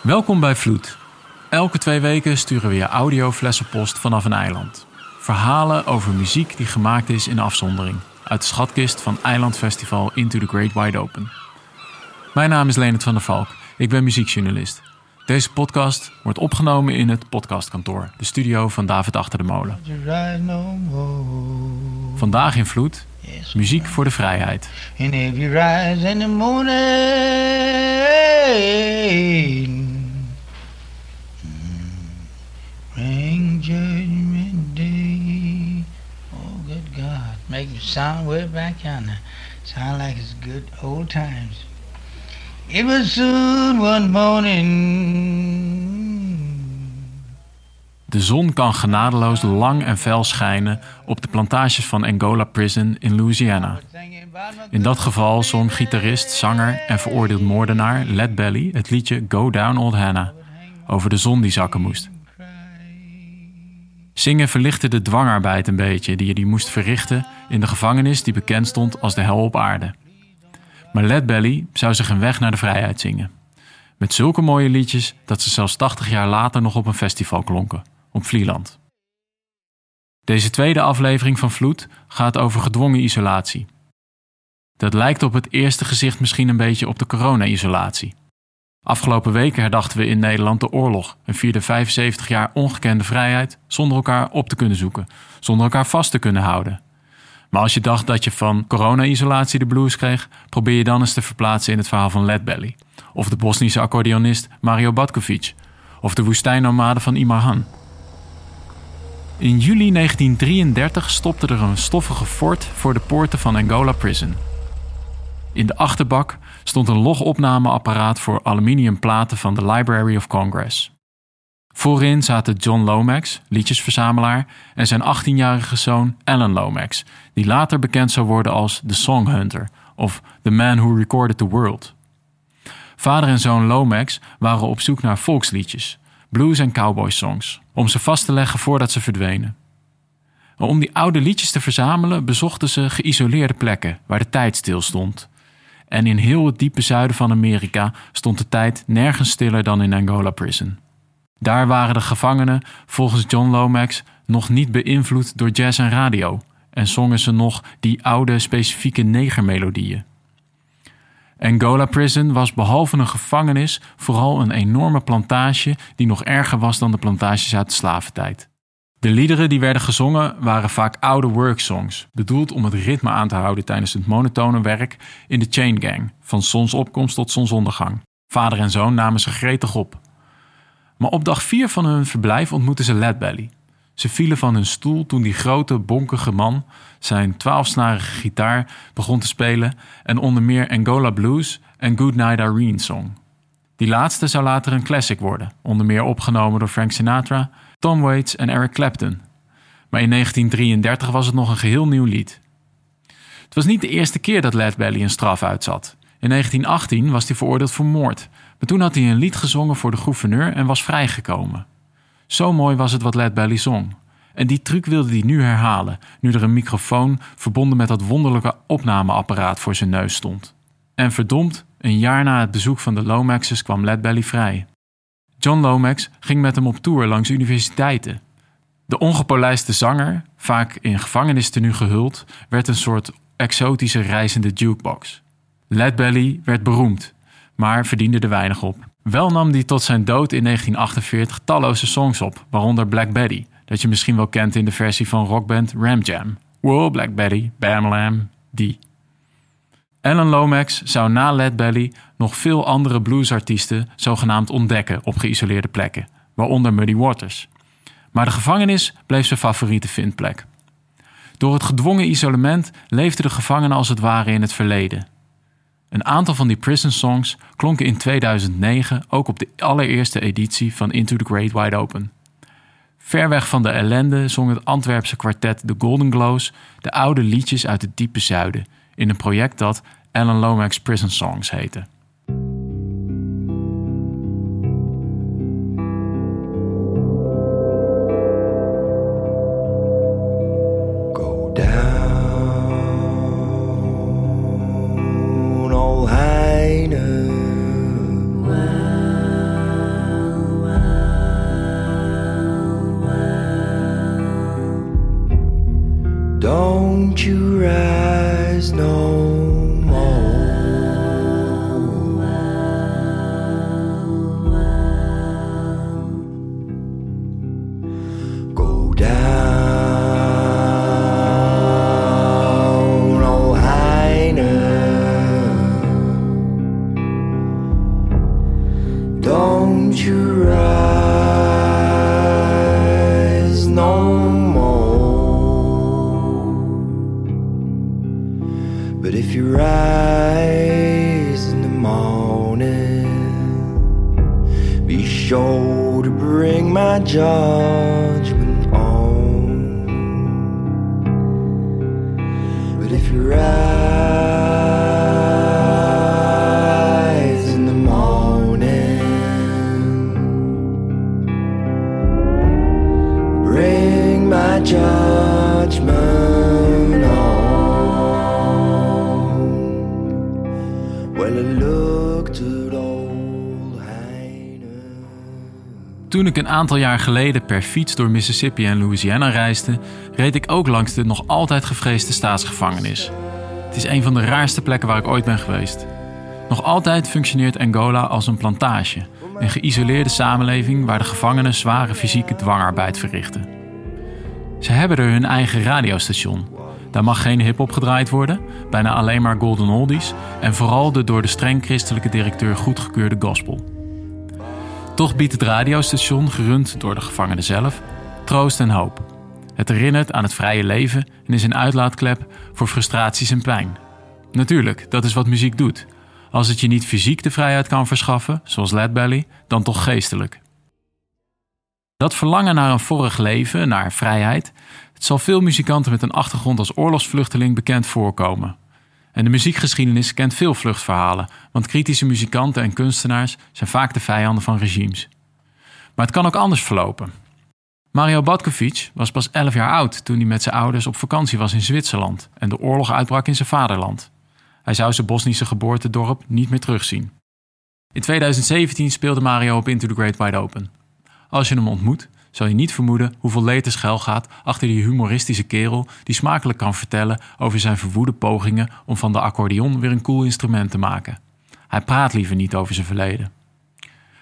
Welkom bij Vloed. Elke twee weken sturen we je audioflessenpost vanaf een eiland. Verhalen over muziek die gemaakt is in afzondering. Uit de schatkist van Eilandfestival Into the Great Wide Open. Mijn naam is Leonard van der Valk. Ik ben muziekjournalist. Deze podcast wordt opgenomen in het podcastkantoor, de studio van David Achter de Molen. Vandaag in Vloed, muziek voor de vrijheid. Sound way back yonder. Like good old times. Was soon one morning. De zon kan genadeloos lang en fel schijnen op de plantages van Angola Prison in Louisiana. In dat geval zong gitarist, zanger en veroordeeld moordenaar Led Belly het liedje Go Down Old Hannah over de zon die zakken moest. Zingen verlichtte de dwangarbeid een beetje die je die moest verrichten in de gevangenis die bekend stond als de hel op aarde. Maar Led Belly zou zich een weg naar de vrijheid zingen. Met zulke mooie liedjes dat ze zelfs 80 jaar later nog op een festival klonken, op Vlieland. Deze tweede aflevering van Vloed gaat over gedwongen isolatie. Dat lijkt op het eerste gezicht misschien een beetje op de corona-isolatie. Afgelopen weken herdachten we in Nederland de oorlog en vierden 75 jaar ongekende vrijheid zonder elkaar op te kunnen zoeken, zonder elkaar vast te kunnen houden. Maar als je dacht dat je van corona-isolatie de blues kreeg, probeer je dan eens te verplaatsen in het verhaal van Led Belly, of de Bosnische accordeonist Mario Batkovic, of de woestijnnomade van Imarhan. In juli 1933 stopte er een stoffige fort voor de poorten van Angola Prison. In de achterbak stond een logopnameapparaat voor aluminiumplaten van de Library of Congress. Voorin zaten John Lomax, liedjesverzamelaar, en zijn 18-jarige zoon Alan Lomax, die later bekend zou worden als The Song Hunter of The Man Who Recorded the World. Vader en zoon Lomax waren op zoek naar volksliedjes, blues- en cowboy-songs, om ze vast te leggen voordat ze verdwenen. Om die oude liedjes te verzamelen bezochten ze geïsoleerde plekken waar de tijd stilstond. En in heel het diepe zuiden van Amerika stond de tijd nergens stiller dan in Angola Prison. Daar waren de gevangenen, volgens John Lomax, nog niet beïnvloed door jazz en radio en zongen ze nog die oude specifieke negermelodieën. Angola Prison was behalve een gevangenis vooral een enorme plantage die nog erger was dan de plantages uit de slaventijd. De liederen die werden gezongen waren vaak oude worksongs, bedoeld om het ritme aan te houden tijdens het monotone werk in de chain gang, van zonsopkomst tot zonsondergang. Vader en zoon namen ze gretig op. Maar op dag vier van hun verblijf ontmoetten ze Led Belly. Ze vielen van hun stoel toen die grote, bonkige man zijn twaalfsnarige gitaar begon te spelen en onder meer Angola Blues en Good Night Irene zong. Die laatste zou later een classic worden, onder meer opgenomen door Frank Sinatra, Tom Waits en Eric Clapton. Maar in 1933 was het nog een geheel nieuw lied. Het was niet de eerste keer dat Led Belly een straf uitzat. In 1918 was hij veroordeeld voor moord, maar toen had hij een lied gezongen voor de gouverneur en was vrijgekomen. Zo mooi was het wat Led Belly zong. En die truc wilde hij nu herhalen, nu er een microfoon verbonden met dat wonderlijke opnameapparaat voor zijn neus stond. En verdomd, een jaar na het bezoek van de Lomaxes kwam Led Belly vrij. John Lomax ging met hem op tour langs universiteiten. De ongepolijste zanger, vaak in gevangenistenu gehuld, werd een soort exotische reizende jukebox. Led Belly werd beroemd, maar verdiende er weinig op. Wel nam hij tot zijn dood in 1948 talloze songs op, waaronder Black Betty, dat je misschien wel kent in de versie van rockband Ram Jam. Whoa, Black Betty, Bam Lam, die. Alan Lomax zou na Led Belly nog veel andere bluesartiesten zogenaamd ontdekken op geïsoleerde plekken, waaronder Muddy Waters. Maar de gevangenis bleef zijn favoriete vindplek. Door het gedwongen isolement leefden de gevangenen als het ware in het verleden. Een aantal van die prison songs klonken in 2009 ook op de allereerste editie van Into the Great Wide Open. Ver weg van de ellende zong het Antwerpse kwartet The Golden Glows de oude liedjes uit het diepe zuiden in een project dat Alan Lomax Prison Songs heette. Go down, morning, be sure to bring my judgment on. But if you rise in the morning, bring my judgment on. Well, I looked Toen ik een aantal jaar geleden per fiets door Mississippi en Louisiana reisde, reed ik ook langs de nog altijd gevreesde staatsgevangenis. Het is een van de raarste plekken waar ik ooit ben geweest. Nog altijd functioneert Angola als een plantage, een geïsoleerde samenleving waar de gevangenen zware fysieke dwangarbeid verrichten. Ze hebben er hun eigen radiostation. Daar mag geen hip-hop gedraaid worden, bijna alleen maar golden oldies en vooral de door de streng christelijke directeur goedgekeurde gospel. Toch biedt het radiostation, gerund door de gevangenen zelf, troost en hoop. Het herinnert aan het vrije leven en is een uitlaatklep voor frustraties en pijn. Natuurlijk, dat is wat muziek doet. Als het je niet fysiek de vrijheid kan verschaffen, zoals Led Belly, dan toch geestelijk. Dat verlangen naar een vorig leven, naar vrijheid, het zal veel muzikanten met een achtergrond als oorlogsvluchteling bekend voorkomen. En de muziekgeschiedenis kent veel vluchtverhalen, want kritische muzikanten en kunstenaars zijn vaak de vijanden van regimes. Maar het kan ook anders verlopen. Mario Batkovic was pas 11 jaar oud toen hij met zijn ouders op vakantie was in Zwitserland en de oorlog uitbrak in zijn vaderland. Hij zou zijn Bosnische geboortedorp niet meer terugzien. In 2017 speelde Mario op Into the Great Wide Open. Als je hem ontmoet, zal je niet vermoeden hoeveel leed schuil gaat achter die humoristische kerel die smakelijk kan vertellen over zijn verwoede pogingen om van de accordeon weer een cool instrument te maken. Hij praat liever niet over zijn verleden.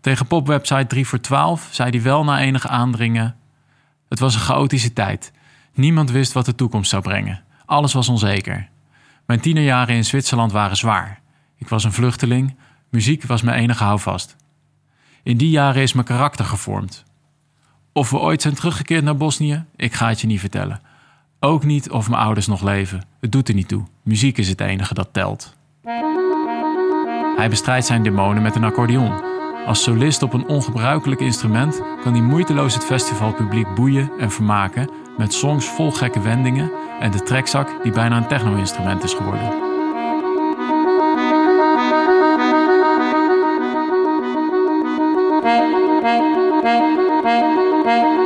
Tegen popwebsite 3 voor 12 zei hij wel na enige aandringen: Het was een chaotische tijd. Niemand wist wat de toekomst zou brengen. Alles was onzeker. Mijn tienerjaren in Zwitserland waren zwaar. Ik was een vluchteling, muziek was mijn enige houvast. In die jaren is mijn karakter gevormd. Of we ooit zijn teruggekeerd naar Bosnië, ik ga het je niet vertellen. Ook niet of mijn ouders nog leven. Het doet er niet toe. Muziek is het enige dat telt. Hij bestrijdt zijn demonen met een accordeon. Als solist op een ongebruikelijk instrument kan hij moeiteloos het festivalpubliek boeien en vermaken met songs vol gekke wendingen en de trekzak die bijna een techno-instrument is geworden. Led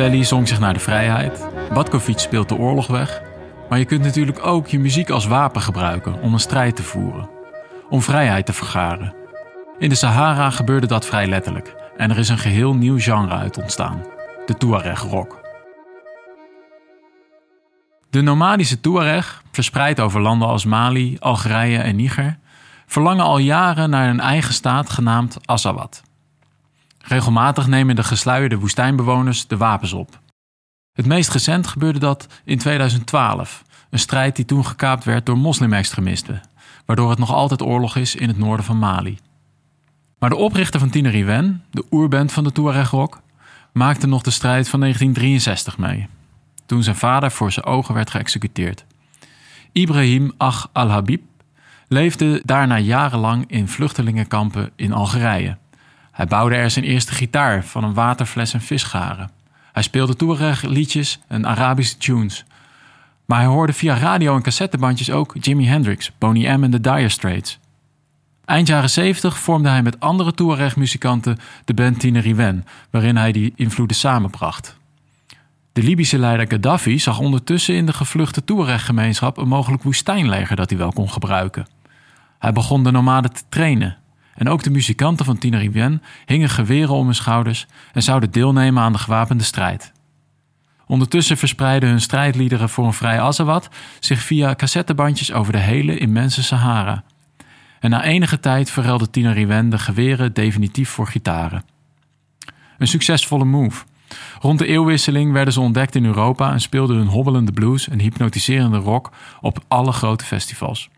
Belly zong zich naar de vrijheid. Batkovic speelt de oorlog weg. Maar je kunt natuurlijk ook je muziek als wapen gebruiken om een strijd te voeren. Om vrijheid te vergaren. In de Sahara gebeurde dat vrij letterlijk. En er is een geheel nieuw genre uit ontstaan. De Tuareg rock. De nomadische Tuareg, verspreid over landen als Mali, Algerije en Niger, verlangen al jaren naar een eigen staat genaamd Azawad. Regelmatig nemen de gesluierde woestijnbewoners de wapens op. Het meest recent gebeurde dat in 2012, een strijd die toen gekaapt werd door moslimextremisten, waardoor het nog altijd oorlog is in het noorden van Mali. Maar de oprichter van Tinariwen, de oerband van de Tuareg Rock, maakte nog de strijd van 1963 mee, toen zijn vader voor zijn ogen werd geëxecuteerd. Ibrahim Ach al-Habib leefde daarna jarenlang in vluchtelingenkampen in Algerije. Hij bouwde er zijn eerste gitaar van een waterfles en visgaren. Hij speelde Touareg liedjes en Arabische tunes. Maar hij hoorde via radio en cassettebandjes ook Jimi Hendrix, Boney M en de Dire Straits. Eind jaren 70 vormde hij met andere Touareg-muzikanten de band Tinariwen, waarin hij die invloeden samenbracht. De Libische leider Gaddafi zag ondertussen in de gevluchte Touareg-gemeenschap een mogelijk woestijnleger dat hij wel kon gebruiken. Hij begon de nomaden te trainen. En ook de muzikanten van Tinariwen hingen geweren om hun schouders en zouden deelnemen aan de gewapende strijd. Ondertussen verspreidden hun strijdliederen voor een vrij Azawad zich via cassettebandjes over de hele immense Sahara. En na enige tijd verruilde Tinariwen de geweren definitief voor gitaren. Een succesvolle move. Rond de eeuwwisseling werden ze ontdekt in Europa en speelden hun hobbelende blues en hypnotiserende rock op alle grote festivals.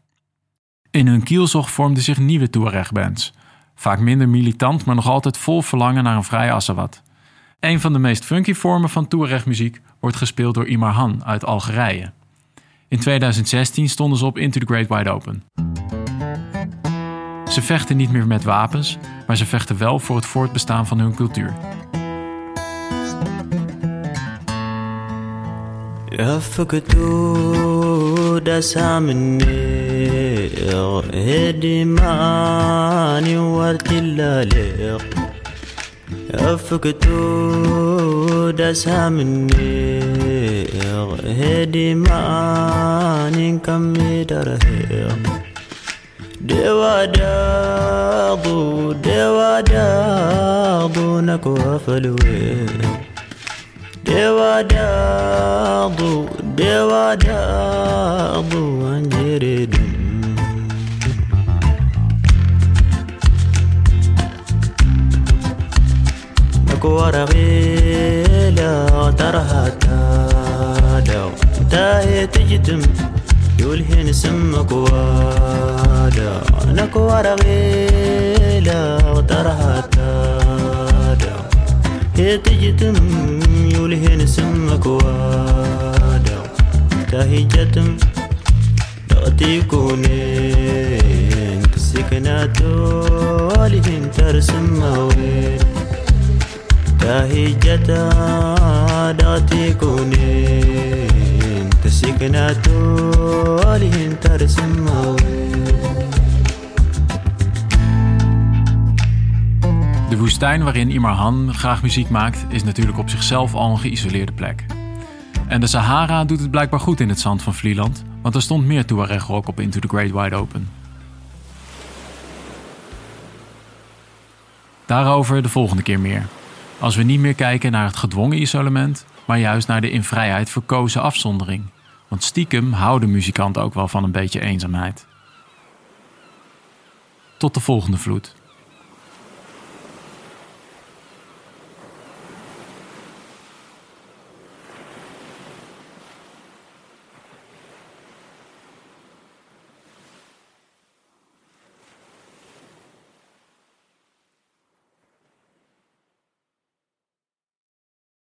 In hun kielzog vormden zich nieuwe Touareg-bands. Vaak minder militant, maar nog altijd vol verlangen naar een vrije Assawat. Een van de meest funky vormen van Touareg-muziek wordt gespeeld door Imarhan uit Algerije. In 2016 stonden ze op Into the Great Wide Open. Ze vechten niet meer met wapens, maar ze vechten wel voor het voortbestaan van hun cultuur. رفقتو دسا مني هدي ماني ورد اللالق رفقتو دسا مني هدي ماني كمي درهق dewa dagu dewa dagu na kuhafaluwe dewa dadu dewa dadu anjere dum nakuwara ghila tarhata daw tahe tijtum يولهن سمك وادا نكوار غيلا وترهتا دا هي تجتم يلهن سمك وادا تهجتم دغتي كونين سكناتو لهن ترسم وين تهجتا دغتي كونين تسكناتو لهن ترسم وين woestijn waarin Imarhan graag muziek maakt, is natuurlijk op zichzelf al een geïsoleerde plek. En de Sahara doet het blijkbaar goed in het zand van Vlieland, want er stond meer Tuareg rock op Into the Great Wide Open. Daarover de volgende keer meer. Als we niet meer kijken naar het gedwongen isolement, maar juist naar de in vrijheid verkozen afzondering. Want stiekem houden muzikanten ook wel van een beetje eenzaamheid. Tot de volgende vloed.